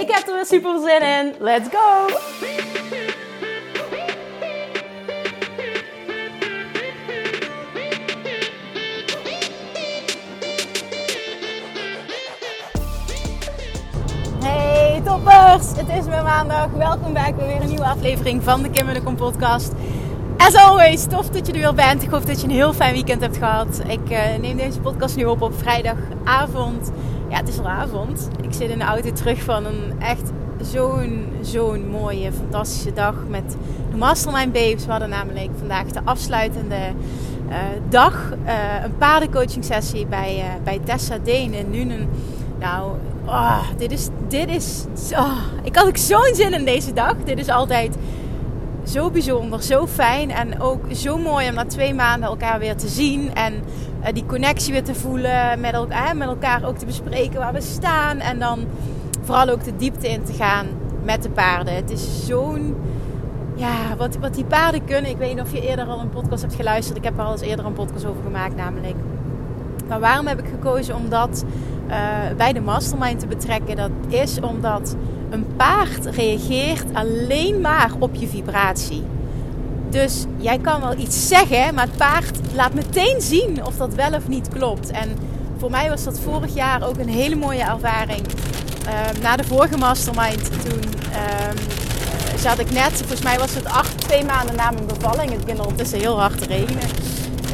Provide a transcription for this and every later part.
Ik heb er weer super zin in. Let's go! Hey toppers! Het is weer maandag. Welkom bij weer een nieuwe aflevering van de Kim Kom podcast. As always, tof dat je er weer bent. Ik hoop dat je een heel fijn weekend hebt gehad. Ik uh, neem deze podcast nu op op vrijdagavond. Het is al avond. Ik zit in de auto terug van een echt zo'n, zo'n mooie, fantastische dag met de Mastermind Babes. We hadden namelijk vandaag de afsluitende uh, dag. Uh, een paardencoaching sessie bij, bij Tessa Deen in Nuenen. Nou, oh, dit is, dit is, oh, ik had ook zo'n zin in deze dag. Dit is altijd zo bijzonder, zo fijn en ook zo mooi om na twee maanden elkaar weer te zien en die connectie weer te voelen, met, elkaar, met elkaar ook te bespreken waar we staan en dan vooral ook de diepte in te gaan met de paarden. Het is zo'n, ja, wat, wat die paarden kunnen. Ik weet niet of je eerder al een podcast hebt geluisterd. Ik heb er al eens eerder een podcast over gemaakt namelijk. Maar waarom heb ik gekozen om dat uh, bij de mastermind te betrekken? Dat is omdat een paard reageert alleen maar op je vibratie. Dus jij kan wel iets zeggen, maar het paard laat meteen zien of dat wel of niet klopt. En voor mij was dat vorig jaar ook een hele mooie ervaring. Uh, na de vorige mastermind, toen uh, zat ik net, volgens mij was het acht, twee maanden na mijn bevalling. Het begint ondertussen heel hard te regenen.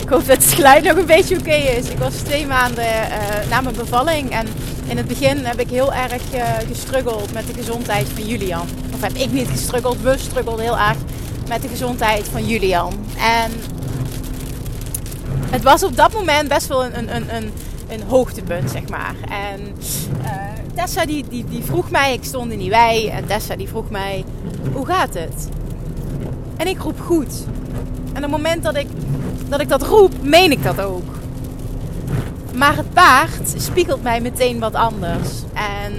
Ik hoop dat het geluid nog een beetje oké is. Ik was twee maanden uh, na mijn bevalling en in het begin heb ik heel erg uh, gestruggeld met de gezondheid van Julian. Of heb ik niet gestruggeld, we struggelden heel erg met de gezondheid van Julian. En het was op dat moment best wel een, een, een, een, een hoogtepunt, zeg maar. En uh, Tessa die, die, die vroeg mij, ik stond in die wei, en Tessa die vroeg mij, hoe gaat het? En ik roep goed. En op het moment dat ik dat, ik dat roep, meen ik dat ook. Maar het paard spiegelt mij meteen wat anders. En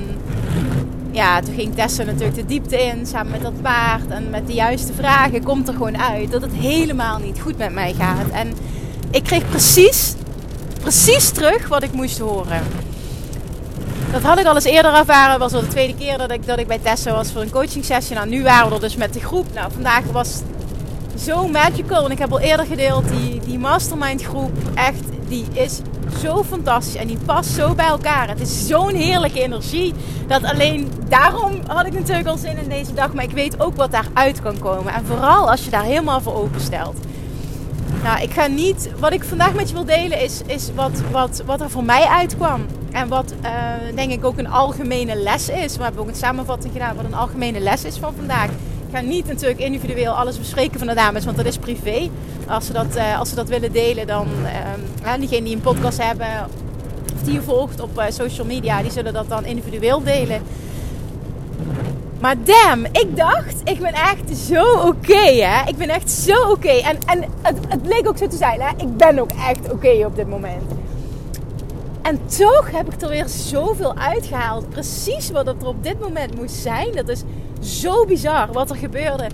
ja, toen ging Tessa natuurlijk de diepte in samen met dat paard. En met de juiste vragen komt er gewoon uit dat het helemaal niet goed met mij gaat. En ik kreeg precies, precies terug wat ik moest horen. Dat had ik al eens eerder ervaren. Was al de tweede keer dat ik, dat ik bij Tessa was voor een coaching sessie. Nou, nu waren we er dus met de groep. Nou, vandaag was zo magical. En ik heb al eerder gedeeld, die, die mastermind groep, echt, die is zo fantastisch en die past zo bij elkaar. Het is zo'n heerlijke energie. Dat alleen daarom had ik natuurlijk al zin in deze dag. Maar ik weet ook wat daaruit kan komen. En vooral als je daar helemaal voor openstelt. Nou, ik ga niet. Wat ik vandaag met je wil delen is, is wat, wat, wat er voor mij uitkwam. En wat uh, denk ik ook een algemene les is. We hebben ook een samenvatting gedaan wat een algemene les is van vandaag. Ga niet natuurlijk individueel alles bespreken van de dames, want dat is privé. Als ze dat, uh, als ze dat willen delen, dan uh, diegenen die een podcast hebben of die je volgt op uh, social media, die zullen dat dan individueel delen. Maar damn, ik dacht, ik ben echt zo oké, hè. Ik ben echt zo oké. En, en het, het bleek ook zo te zijn, hè. Ik ben ook echt oké op dit moment. En toch heb ik er weer zoveel uitgehaald. Precies wat er op dit moment moest zijn. Dat is zo bizar wat er gebeurde.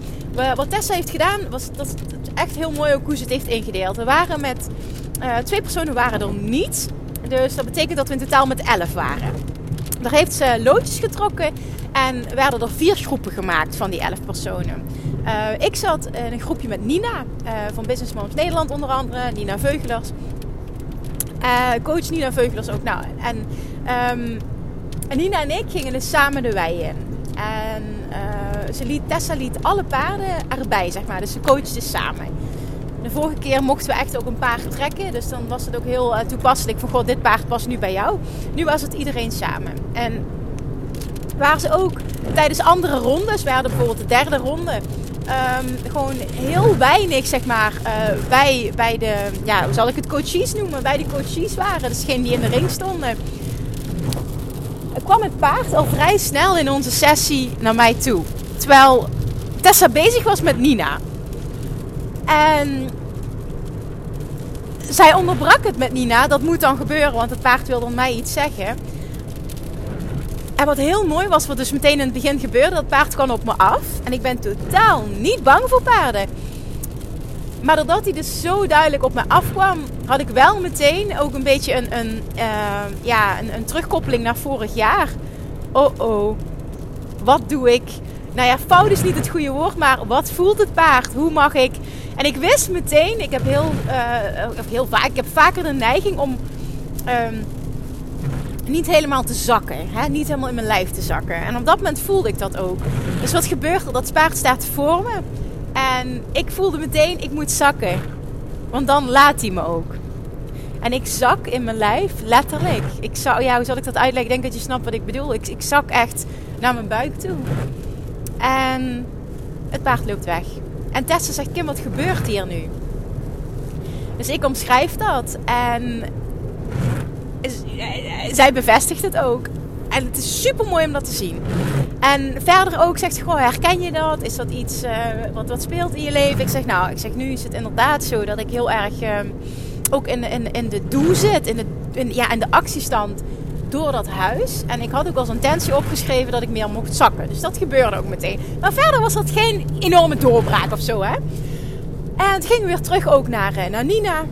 Wat Tessa heeft gedaan, was dat echt heel mooi ook hoe ze het heeft ingedeeld. We waren met uh, twee personen waren er niet. Dus dat betekent dat we in totaal met elf waren. Daar heeft ze loodjes getrokken en werden er vier groepen gemaakt van die elf personen. Uh, ik zat in een groepje met Nina uh, van Business Moms Nederland onder andere, Nina Veugelers. Coach Nina Veugelers ook. Nou, en, en Nina en ik gingen dus samen de wei in. En uh, ze liet, Tessa liet alle paarden erbij, zeg maar. Dus ze coachte samen. De vorige keer mochten we echt ook een paard trekken. Dus dan was het ook heel uh, toepasselijk van... God, dit paard past nu bij jou. Nu was het iedereen samen. En waar ze ook tijdens andere rondes... We hadden bijvoorbeeld de derde ronde... Um, gewoon heel weinig, zeg maar, uh, bij, bij de... Ja, hoe zal ik het? Coaches noemen. Bij de coaches waren. Dus degene die in de ring stonden kwam het paard al vrij snel in onze sessie naar mij toe. Terwijl Tessa bezig was met Nina. En zij onderbrak het met Nina. Dat moet dan gebeuren, want het paard wilde mij iets zeggen. En wat heel mooi was, wat dus meteen in het begin gebeurde, dat paard kwam op me af. En ik ben totaal niet bang voor paarden. Maar doordat hij dus zo duidelijk op me afkwam, had ik wel meteen ook een beetje een, een, uh, ja, een, een terugkoppeling naar vorig jaar. Oh oh, wat doe ik? Nou ja, fout is niet het goede woord, maar wat voelt het paard? Hoe mag ik? En ik wist meteen, ik heb heel, uh, heel vaak, ik heb vaker de neiging om um, niet helemaal te zakken. Hè? Niet helemaal in mijn lijf te zakken. En op dat moment voelde ik dat ook. Dus wat gebeurt er? Dat paard staat voor me. En ik voelde meteen, ik moet zakken. Want dan laat hij me ook. En ik zak in mijn lijf, letterlijk. Ik zou, ja, hoe zal ik dat uitleggen? Ik denk dat je snapt wat ik bedoel. Ik, ik zak echt naar mijn buik toe. En het paard loopt weg. En Tessa zegt, Kim, wat gebeurt hier nu? Dus ik omschrijf dat. En zij bevestigt het ook. En het is super mooi om dat te zien. En verder ook zegt ze gewoon, herken je dat? Is dat iets uh, wat, wat speelt in je leven? Ik zeg, nou, ik zeg, nu is het inderdaad zo dat ik heel erg uh, ook in, in, in de doe zit. In de, in, ja, in de actiestand door dat huis. En ik had ook als intentie opgeschreven dat ik meer mocht zakken. Dus dat gebeurde ook meteen. Maar verder was dat geen enorme doorbraak of zo, hè. En het ging weer terug ook naar, naar Nina.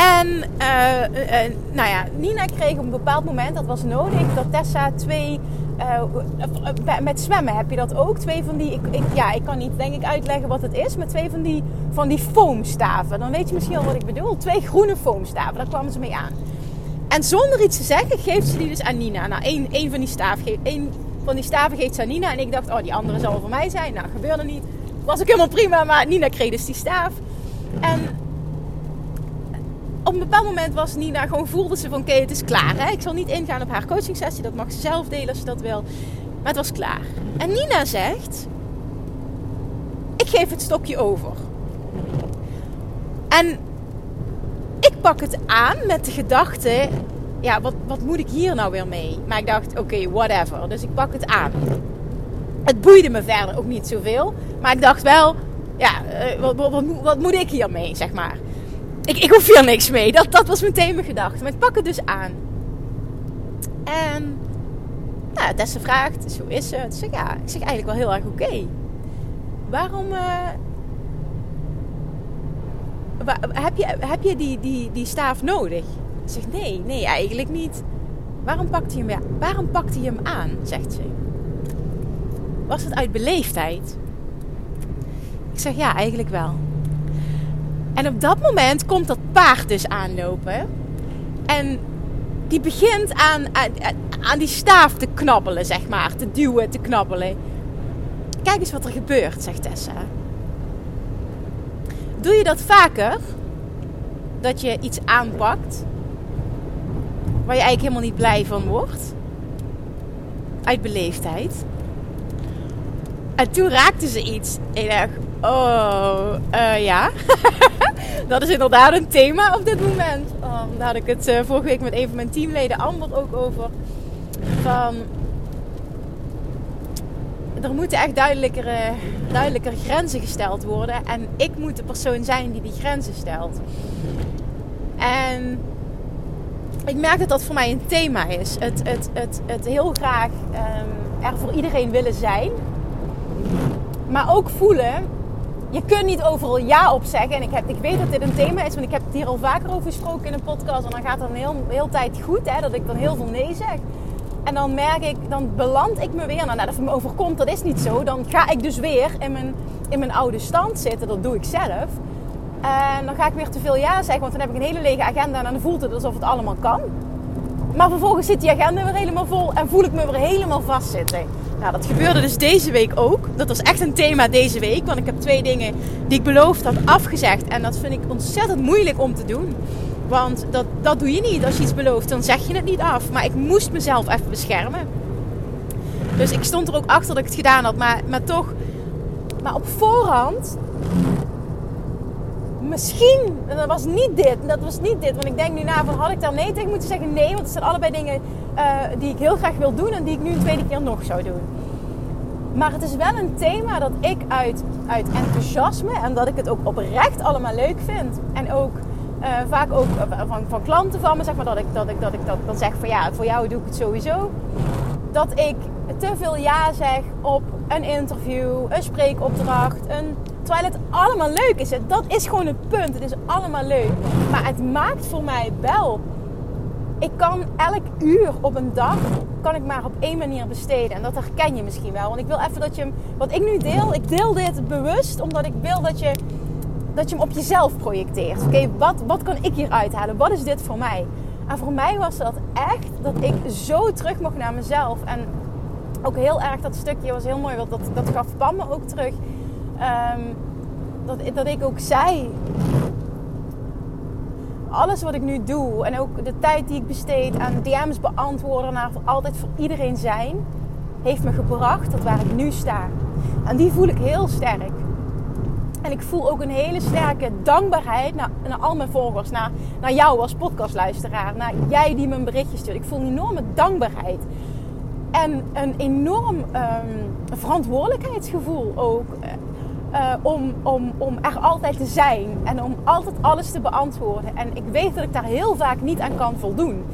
En uh, uh, nou ja, Nina kreeg op een bepaald moment, dat was nodig, dat Tessa twee. Uh, met zwemmen heb je dat ook. Twee van die. Ik, ik, ja, ik kan niet denk ik uitleggen wat het is. Maar twee van die, van die foamstaven. Dan weet je misschien al wat ik bedoel. Twee groene foamstaven. Daar kwamen ze mee aan. En zonder iets te zeggen geeft ze die dus aan Nina. Nou, één, één van die staven geeft. Één van die staven geeft ze aan Nina. En ik dacht, oh, die andere zal voor mij zijn. Nou, gebeurde niet. Was ook helemaal prima. Maar Nina kreeg dus die staaf. En op een bepaald moment was Nina gewoon voelde ze van oké, het is klaar. Hè? Ik zal niet ingaan op haar coaching sessie. Dat mag ze zelf delen als ze dat wil. Maar het was klaar. En Nina zegt: Ik geef het stokje over. En ik pak het aan met de gedachte: Ja, wat, wat moet ik hier nou weer mee? Maar ik dacht: Oké, whatever. Dus ik pak het aan. Het boeide me verder ook niet zoveel. Maar ik dacht wel: Ja, eh, wat, wat, wat, wat moet ik hiermee, zeg maar ik, ik hoef hier niks mee. Dat, dat was meteen mijn gedachte. Maar ik pak het dus aan. En nou, Tessa vraagt, zo is het. Ik zeg, ja, ik zeg eigenlijk wel heel erg oké. Waarom... Uh, heb je, heb je die, die, die staaf nodig? Ik zeg, nee, nee, eigenlijk niet. Waarom pakt hij hem, waarom pakt hij hem aan? Zegt ze. Was het uit beleefdheid? Ik zeg, ja, eigenlijk wel. En op dat moment komt dat paard dus aanlopen. En die begint aan, aan, die staaf te knabbelen, zeg maar. Te duwen, te knabbelen. Kijk eens wat er gebeurt, zegt Tessa. Doe je dat vaker? Dat je iets aanpakt waar je eigenlijk helemaal niet blij van wordt? Uit beleefdheid. En toen raakte ze iets. Ik dacht, oh, uh, ja. dat is inderdaad een thema op dit moment. Oh, daar had ik het uh, vorige week met een van mijn teamleden Amber ook over. Van, er moeten echt duidelijkere, duidelijker grenzen gesteld worden. En ik moet de persoon zijn die die grenzen stelt. En ik merk dat dat voor mij een thema is. Het, het, het, het heel graag um, er voor iedereen willen zijn. Maar ook voelen je kunt niet overal ja op zeggen. En ik, heb, ik weet dat dit een thema is, want ik heb het hier al vaker over gesproken in een podcast. En dan gaat het een heel, heel tijd goed, hè, dat ik dan heel veel nee zeg. En dan merk ik, dan beland ik me weer. Nou, nou, dat me overkomt, dat is niet zo. Dan ga ik dus weer in mijn, in mijn oude stand zitten. Dat doe ik zelf. En dan ga ik weer te veel ja zeggen, want dan heb ik een hele lege agenda. En dan voelt het alsof het allemaal kan. Maar vervolgens zit die agenda weer helemaal vol en voel ik me weer helemaal vastzitten. Nou, dat gebeurde dus deze week ook. Dat was echt een thema deze week. Want ik heb twee dingen die ik beloofd had afgezegd. En dat vind ik ontzettend moeilijk om te doen. Want dat, dat doe je niet. Als je iets belooft, dan zeg je het niet af. Maar ik moest mezelf even beschermen. Dus ik stond er ook achter dat ik het gedaan had. Maar, maar toch, maar op voorhand misschien, dat was niet dit, dat was niet dit. Want ik denk nu na van, had ik daar nee tegen moeten zeggen? Nee, want het zijn allebei dingen uh, die ik heel graag wil doen en die ik nu een tweede keer nog zou doen. Maar het is wel een thema dat ik uit, uit enthousiasme en dat ik het ook oprecht allemaal leuk vind. En ook uh, vaak ook van, van klanten van me, zeg maar, dat ik, dat ik, dat ik dat zeg van ja, voor jou doe ik het sowieso. Dat ik te veel ja zeg op een interview, een spreekopdracht, een Terwijl het allemaal leuk is. Dat is gewoon het punt. Het is allemaal leuk. Maar het maakt voor mij wel. Ik kan elk uur op een dag kan ik maar op één manier besteden. En dat herken je misschien wel. Want ik wil even dat je wat ik nu deel, ik deel dit bewust omdat ik wil dat je, dat je hem op jezelf projecteert. Oké, wat, wat kan ik hier uithalen? Wat is dit voor mij? En voor mij was dat echt dat ik zo terug mocht naar mezelf. En ook heel erg dat stukje was heel mooi, want dat, dat gaf Pam me ook terug. Ehm, dat, dat ik ook zei. Alles wat ik nu doe en ook de tijd die ik besteed aan DM's beantwoorden naar altijd voor iedereen zijn, heeft me gebracht tot waar ik nu sta. En die voel ik heel sterk. En ik voel ook een hele sterke dankbaarheid naar, naar al mijn volgers, naar, naar jou als podcastluisteraar, naar jij die me een berichtje stuurt. Ik voel een enorme dankbaarheid. En een enorm um, verantwoordelijkheidsgevoel ook. Uh, om, om, om er altijd te zijn en om altijd alles te beantwoorden. En ik weet dat ik daar heel vaak niet aan kan voldoen.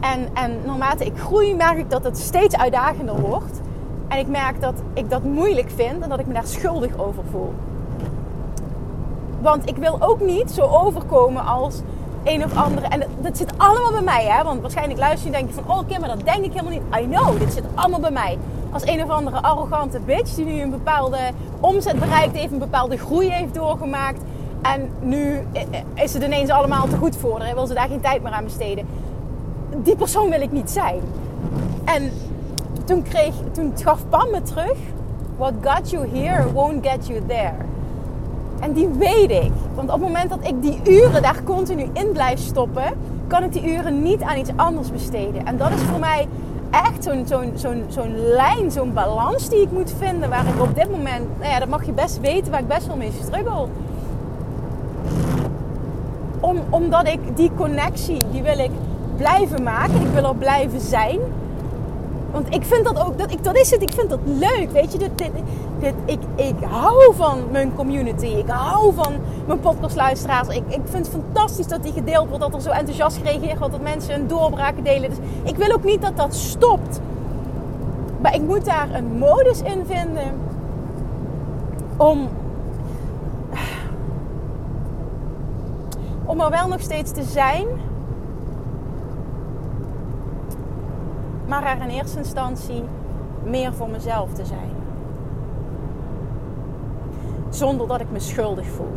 En, en naarmate ik groei, merk ik dat het steeds uitdagender wordt. En ik merk dat ik dat moeilijk vind en dat ik me daar schuldig over voel. Want ik wil ook niet zo overkomen als een of andere. En dat, zit allemaal bij mij, hè? Want waarschijnlijk luister je en denk je van: oh, Kim, maar dat denk ik helemaal niet. I know, dit zit allemaal bij mij als een of andere arrogante bitch die nu een bepaalde omzet bereikt heeft, een bepaalde groei heeft doorgemaakt. En nu is het ineens allemaal te goed voor haar en wil ze daar geen tijd meer aan besteden. Die persoon wil ik niet zijn. En toen, kreeg, toen gaf Pam me terug: What got you here won't get you there. En die weet ik. Want op het moment dat ik die uren daar continu in blijf stoppen, kan ik die uren niet aan iets anders besteden. En dat is voor mij echt zo'n lijn, zo'n balans die ik moet vinden. Waar ik op dit moment, nou ja, dat mag je best weten, waar ik best wel mee struggle. Om, omdat ik die connectie, die wil ik blijven maken. Ik wil er blijven zijn. Want ik vind dat ook, dat, ik, dat is het, ik vind dat leuk. Weet je, dit, dit, ik, ik hou van mijn community. Ik hou van mijn podcastluisteraars. Ik, ik vind het fantastisch dat die gedeeld wordt, dat er zo enthousiast gereageerd wordt, dat mensen hun doorbraken delen. Dus ik wil ook niet dat dat stopt. Maar ik moet daar een modus in vinden om, om er wel nog steeds te zijn maar er in eerste instantie meer voor mezelf te zijn. Zonder dat ik me schuldig voel.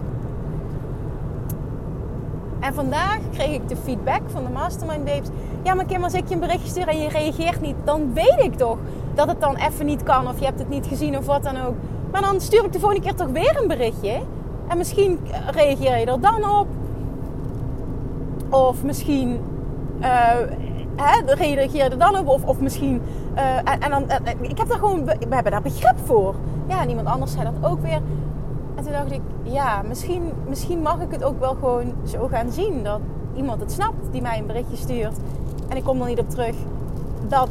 En vandaag kreeg ik de feedback van de Mastermind Babes. Ja, maar Kim, als ik je een berichtje stuur en je reageert niet, dan weet ik toch dat het dan even niet kan of je hebt het niet gezien of wat dan ook. Maar dan stuur ik de volgende keer toch weer een berichtje. En misschien reageer je er dan op. Of misschien uh, hè, reageer er dan op. Of, of misschien. Uh, en, dan, uh, ik heb daar gewoon. We hebben daar begrip voor. Ja, en iemand anders zei dat ook weer. En toen dacht ik, ja, misschien, misschien mag ik het ook wel gewoon zo gaan zien. Dat iemand het snapt die mij een berichtje stuurt. En ik kom er niet op terug. Dat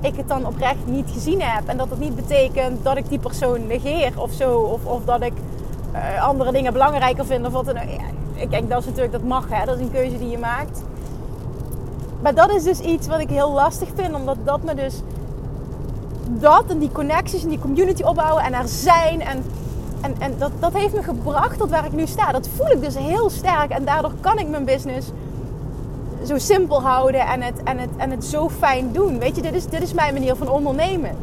ik het dan oprecht niet gezien heb. En dat het niet betekent dat ik die persoon negeer of zo. Of, of dat ik andere dingen belangrijker vind. Of wat dan ja, ik denk dat is natuurlijk, dat mag hè. Dat is een keuze die je maakt. Maar dat is dus iets wat ik heel lastig vind, omdat dat me dus dat en die connecties en die community opbouwen en er zijn en, en, en dat, dat heeft me gebracht tot waar ik nu sta. Dat voel ik dus heel sterk en daardoor kan ik mijn business zo simpel houden en het, en het, en het zo fijn doen. Weet je, dit is, dit is mijn manier van ondernemen.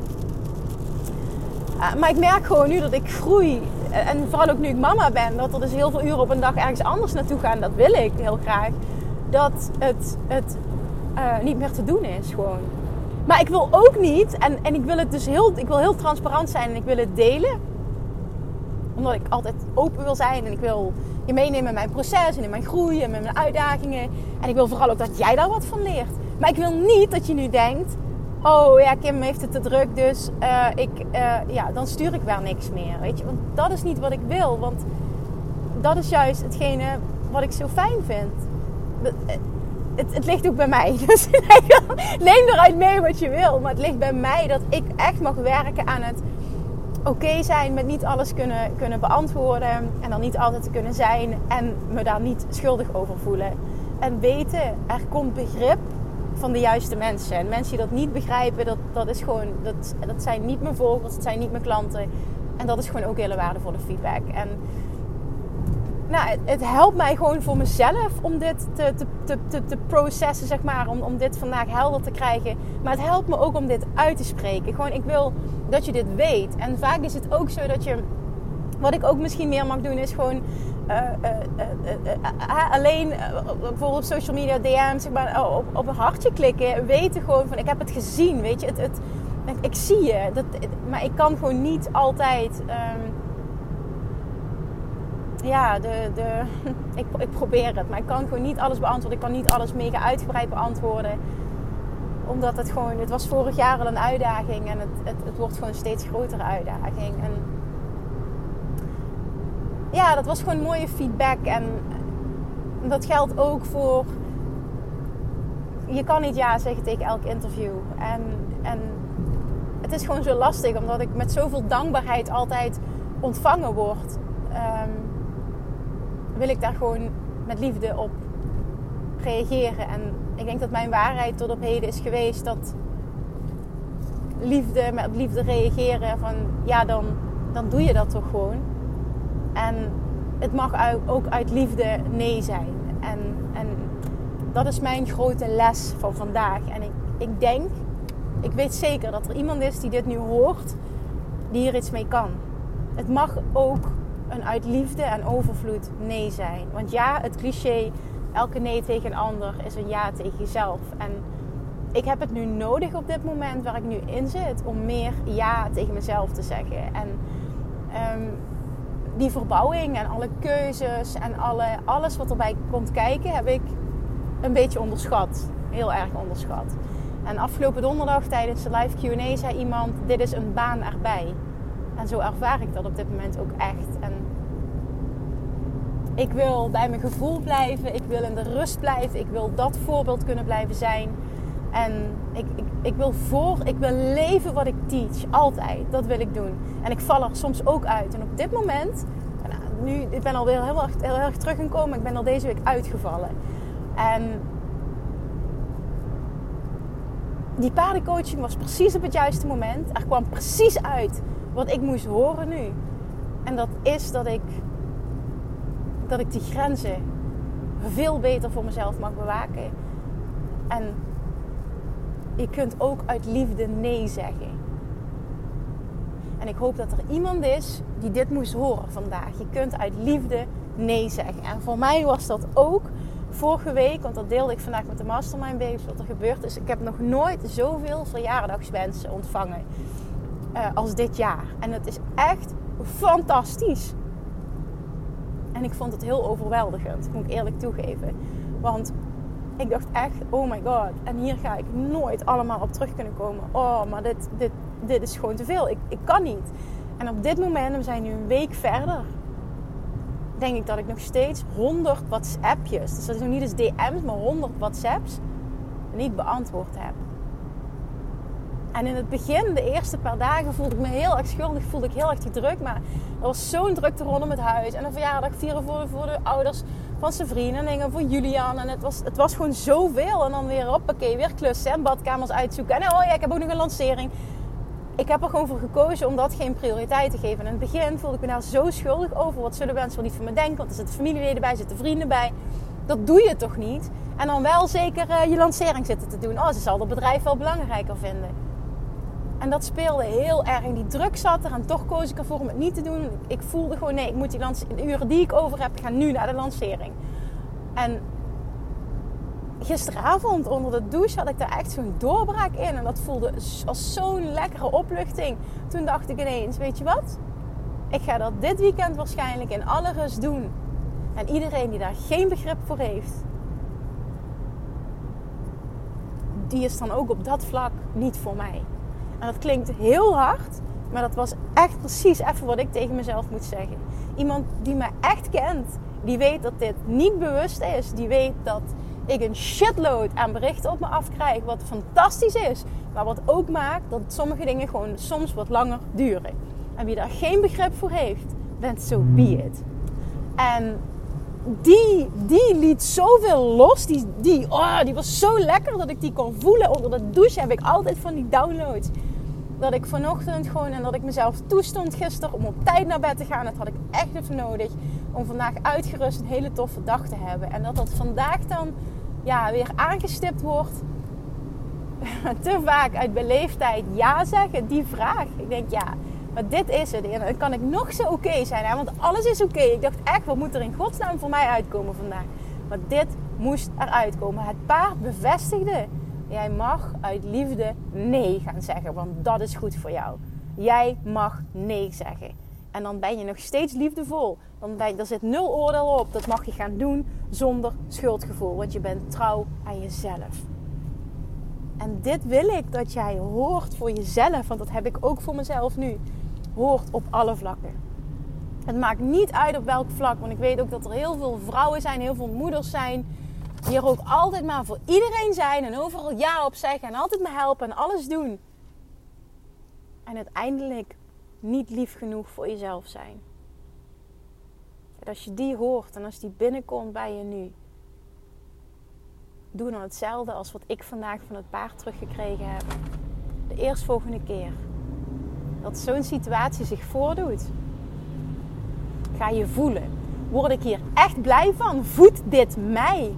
Uh, maar ik merk gewoon nu dat ik groei. En vooral ook nu ik mama ben, dat er dus heel veel uren op een dag ergens anders naartoe gaan. Dat wil ik heel graag. Dat het, het uh, niet meer te doen is gewoon. Maar ik wil ook niet, en, en ik wil het dus heel, ik wil heel transparant zijn en ik wil het delen. Omdat ik altijd open wil zijn en ik wil je meenemen in mijn proces en in mijn groei en met mijn uitdagingen. En ik wil vooral ook dat jij daar wat van leert. Maar ik wil niet dat je nu denkt, oh ja, Kim heeft het te druk, dus uh, ik, uh, ja, dan stuur ik wel niks meer. Weet je, want dat is niet wat ik wil. Want dat is juist hetgene wat ik zo fijn vind. Het, het ligt ook bij mij. Dus neem eruit mee wat je wil. Maar het ligt bij mij dat ik echt mag werken aan het oké zijn met niet alles kunnen, kunnen beantwoorden. En dan niet altijd te kunnen zijn. En me daar niet schuldig over voelen. En weten, er komt begrip van de juiste mensen. En mensen die dat niet begrijpen, dat, dat, is gewoon, dat, dat zijn niet mijn volgers, dat zijn niet mijn klanten. En dat is gewoon ook hele waardevolle feedback. En nou, het, helpt mij gewoon voor mezelf om dit te, te, te, te, processen, zeg maar. Om, om dit vandaag helder te krijgen. Maar het helpt me ook om dit uit te spreken. Gewoon, ik wil dat je dit weet. En vaak is het ook zo dat je... Wat ik ook misschien meer mag doen, is gewoon... Uh, uh, uh, alleen bijvoorbeeld op social media DM zeg maar, op, op een hartje klikken. Weten gewoon van, ik heb het gezien, weet je. Het, het, ik zie je. Dat, maar ik kan gewoon niet altijd... Um, ja, de, de, ik, ik probeer het. Maar ik kan gewoon niet alles beantwoorden. Ik kan niet alles mega uitgebreid beantwoorden. Omdat het gewoon... Het was vorig jaar al een uitdaging. En het, het, het wordt gewoon een steeds grotere uitdaging. En ja, dat was gewoon mooie feedback. En dat geldt ook voor... Je kan niet ja zeggen tegen elk interview. En, en het is gewoon zo lastig. Omdat ik met zoveel dankbaarheid altijd ontvangen word. Um, wil ik daar gewoon met liefde op reageren. En ik denk dat mijn waarheid tot op heden is geweest dat liefde, met liefde reageren van ja, dan, dan doe je dat toch gewoon. En het mag ook uit liefde nee zijn. En, en dat is mijn grote les van vandaag. En ik, ik denk, ik weet zeker dat er iemand is die dit nu hoort, die hier iets mee kan. Het mag ook een uit liefde en overvloed nee zijn. Want ja, het cliché, elke nee tegen een ander is een ja tegen jezelf. En ik heb het nu nodig op dit moment waar ik nu in zit om meer ja tegen mezelf te zeggen. En um, die verbouwing en alle keuzes en alle, alles wat erbij komt kijken, heb ik een beetje onderschat. Heel erg onderschat. En afgelopen donderdag tijdens de live QA zei iemand: Dit is een baan erbij. En zo ervaar ik dat op dit moment ook echt. En ik wil bij mijn gevoel blijven. Ik wil in de rust blijven. Ik wil dat voorbeeld kunnen blijven zijn. En ik, ik, ik, wil voor, ik wil leven wat ik teach. Altijd. Dat wil ik doen. En ik val er soms ook uit. En op dit moment, nou, nu, ik ben alweer heel erg, heel erg teruggekomen. Ik ben al deze week uitgevallen. En die paardencoaching was precies op het juiste moment. Er kwam precies uit wat ik moest horen nu. En dat is dat ik, dat ik die grenzen veel beter voor mezelf mag bewaken. En je kunt ook uit liefde nee zeggen. En ik hoop dat er iemand is die dit moest horen vandaag. Je kunt uit liefde nee zeggen. En voor mij was dat ook vorige week, want dat deelde ik vandaag met de Mastermind Babes, wat er gebeurd is. Ik heb nog nooit zoveel verjaardagswensen ontvangen uh, als dit jaar. En het is echt fantastisch. En ik vond het heel overweldigend, moet ik eerlijk toegeven. Want ik dacht echt, oh my god, en hier ga ik nooit allemaal op terug kunnen komen. Oh, maar dit, dit, dit is gewoon te veel. Ik, ik kan niet. En op dit moment, we zijn nu een week verder, denk ik dat ik nog steeds 100 WhatsAppjes, dus dat is nog niet eens DM's, maar 100 WhatsApps, niet beantwoord heb. En in het begin, de eerste paar dagen, voelde ik me heel erg schuldig, voelde ik heel erg die druk. Maar er was zo'n drukte rondom het huis. En een verjaardag vieren voor, voor de ouders van zijn vrienden en dingen voor Julian. En het was, het was gewoon zoveel. En dan weer, hoppakee, weer klussen en badkamers uitzoeken. En oh ja, ik heb ook nog een lancering. Ik heb er gewoon voor gekozen om dat geen prioriteit te geven. En in het begin voelde ik me daar zo schuldig over. Wat zullen mensen wel niet van me denken? Want er zitten familieleden bij, zitten vrienden bij. Dat doe je toch niet? En dan wel zeker uh, je lancering zitten te doen. Oh, ze zal het bedrijf wel belangrijker vinden. En dat speelde heel erg. Die druk zat er. En toch koos ik ervoor om het niet te doen. Ik voelde gewoon, nee, ik moet die de uren die ik over heb, gaan nu naar de lancering. En gisteravond onder de douche had ik daar echt zo'n doorbraak in. En dat voelde als zo'n lekkere opluchting. Toen dacht ik ineens, weet je wat? Ik ga dat dit weekend waarschijnlijk in alle rust doen. En iedereen die daar geen begrip voor heeft, die is dan ook op dat vlak niet voor mij. En dat klinkt heel hard, Maar dat was echt precies even wat ik tegen mezelf moet zeggen. Iemand die me echt kent, die weet dat dit niet bewust is. Die weet dat ik een shitload aan berichten op me afkrijg, wat fantastisch is. Maar wat ook maakt dat sommige dingen gewoon soms wat langer duren. En wie daar geen begrip voor heeft, then so be it. En die, die liet zoveel los. Die, die, oh, die was zo lekker dat ik die kon voelen. Onder de douche heb ik altijd van die downloads. Dat ik vanochtend gewoon en dat ik mezelf toestond gisteren om op tijd naar bed te gaan. Dat had ik echt even nodig. Om vandaag uitgerust een hele toffe dag te hebben. En dat dat vandaag dan ja, weer aangestipt wordt. Te vaak uit beleefdheid ja zeggen, die vraag. Ik denk ja, maar dit is het. En dan kan ik nog zo oké zijn. Hè? Want alles is oké. Ik dacht echt, wat moet er in godsnaam voor mij uitkomen vandaag? Maar dit moest eruit komen. Het paard bevestigde. Jij mag uit liefde nee gaan zeggen. Want dat is goed voor jou. Jij mag nee zeggen. En dan ben je nog steeds liefdevol. Dan ben er zit nul oordeel op. Dat mag je gaan doen zonder schuldgevoel. Want je bent trouw aan jezelf. En dit wil ik dat jij hoort voor jezelf. Want dat heb ik ook voor mezelf nu hoort op alle vlakken. Het maakt niet uit op welk vlak, want ik weet ook dat er heel veel vrouwen zijn, heel veel moeders zijn, die er ook altijd maar voor iedereen zijn en overal ja op zeggen en altijd me helpen en alles doen. En uiteindelijk niet lief genoeg voor jezelf zijn. En als je die hoort en als die binnenkomt bij je nu, doe dan hetzelfde als wat ik vandaag van het paard teruggekregen heb. De eerstvolgende keer dat zo'n situatie zich voordoet. Ga je voelen. Word ik hier echt blij van? Voedt dit mij?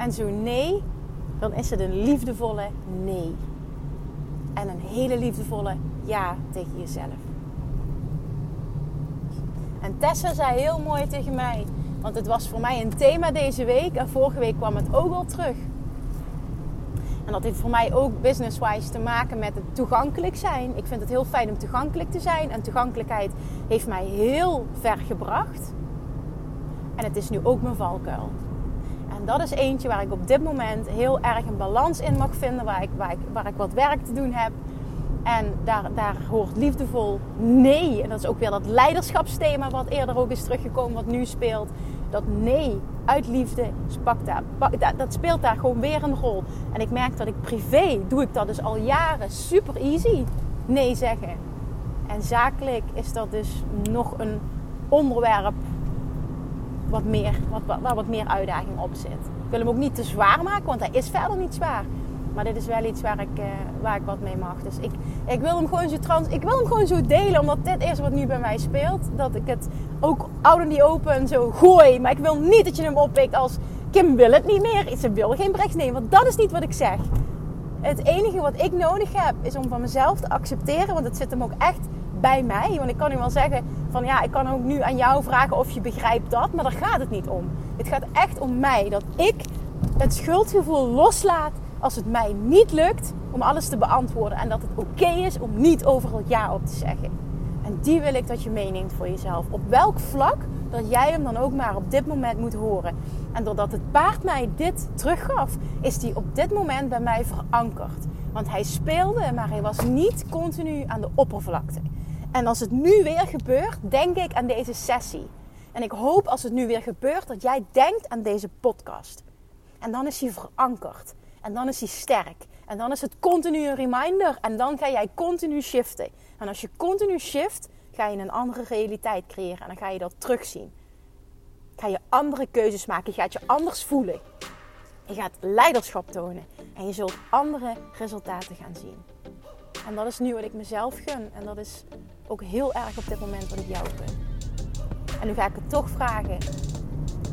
En zo nee, dan is het een liefdevolle nee. En een hele liefdevolle ja tegen jezelf. En Tessa zei heel mooi tegen mij, want het was voor mij een thema deze week en vorige week kwam het ook al terug. En dat heeft voor mij ook business-wise te maken met het toegankelijk zijn. Ik vind het heel fijn om toegankelijk te zijn. En toegankelijkheid heeft mij heel ver gebracht. En het is nu ook mijn valkuil. En dat is eentje waar ik op dit moment heel erg een balans in mag vinden. Waar ik, waar ik, waar ik wat werk te doen heb. En daar, daar hoort liefdevol nee. En dat is ook weer dat leiderschapsthema wat eerder ook is teruggekomen, wat nu speelt. Dat nee uit liefde daar, dat speelt daar gewoon weer een rol. En ik merk dat ik privé doe ik dat dus al jaren super easy. Nee zeggen. En zakelijk is dat dus nog een onderwerp wat meer, wat, waar wat meer uitdaging op zit. Ik wil hem ook niet te zwaar maken, want hij is verder niet zwaar. Maar dit is wel iets waar ik, uh, waar ik wat mee mag. Dus ik, ik, wil hem gewoon zo trans, ik wil hem gewoon zo delen. Omdat dit is wat nu bij mij speelt. Dat ik het ook out in die open zo gooi. Maar ik wil niet dat je hem oppikt als... Kim wil het niet meer. Ze wil geen bericht nemen. Want dat is niet wat ik zeg. Het enige wat ik nodig heb is om van mezelf te accepteren. Want het zit hem ook echt bij mij. Want ik kan nu wel zeggen van ja, ik kan ook nu aan jou vragen of je begrijpt dat. Maar daar gaat het niet om. Het gaat echt om mij. Dat ik het schuldgevoel loslaat als het mij niet lukt om alles te beantwoorden. En dat het oké is om niet overal ja op te zeggen. En die wil ik dat je meeneemt voor jezelf. Op welk vlak dat jij hem dan ook maar op dit moment moet horen. En doordat het paard mij dit teruggaf, is die op dit moment bij mij verankerd. Want hij speelde, maar hij was niet continu aan de oppervlakte. En als het nu weer gebeurt, denk ik aan deze sessie. En ik hoop als het nu weer gebeurt dat jij denkt aan deze podcast. En dan is hij verankerd. En dan is hij sterk. En dan is het continu een reminder. En dan ga jij continu shiften. En als je continu shift, ga je een andere realiteit creëren. En dan ga je dat terugzien. Ga je andere keuzes maken. Je gaat je anders voelen. Je gaat leiderschap tonen. En je zult andere resultaten gaan zien. En dat is nu wat ik mezelf gun. En dat is ook heel erg op dit moment wat ik jou gun. En nu ga ik het toch vragen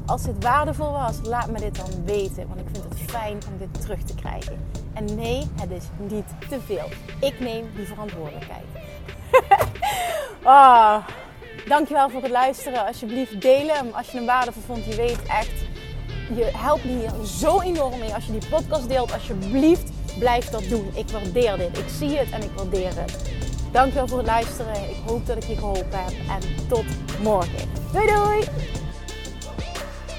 als dit waardevol was, laat me dit dan weten. Want ik vind het fijn om dit terug te krijgen. En nee, het is niet te veel. Ik neem die verantwoordelijkheid. oh, dankjewel voor het luisteren. Alsjeblieft, deel hem als je hem waardevol vond. Je weet echt, je helpt me hier zo enorm mee. Als je die podcast deelt, alsjeblieft, blijf dat doen. Ik waardeer dit. Ik zie het en ik waardeer het. Dankjewel voor het luisteren. Ik hoop dat ik je geholpen heb. En tot morgen. Doei doei!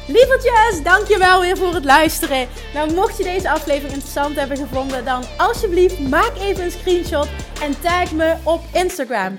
Lievertjes, dankjewel weer voor het luisteren. Nou, mocht je deze aflevering interessant hebben gevonden, dan alsjeblieft maak even een screenshot en tag me op Instagram.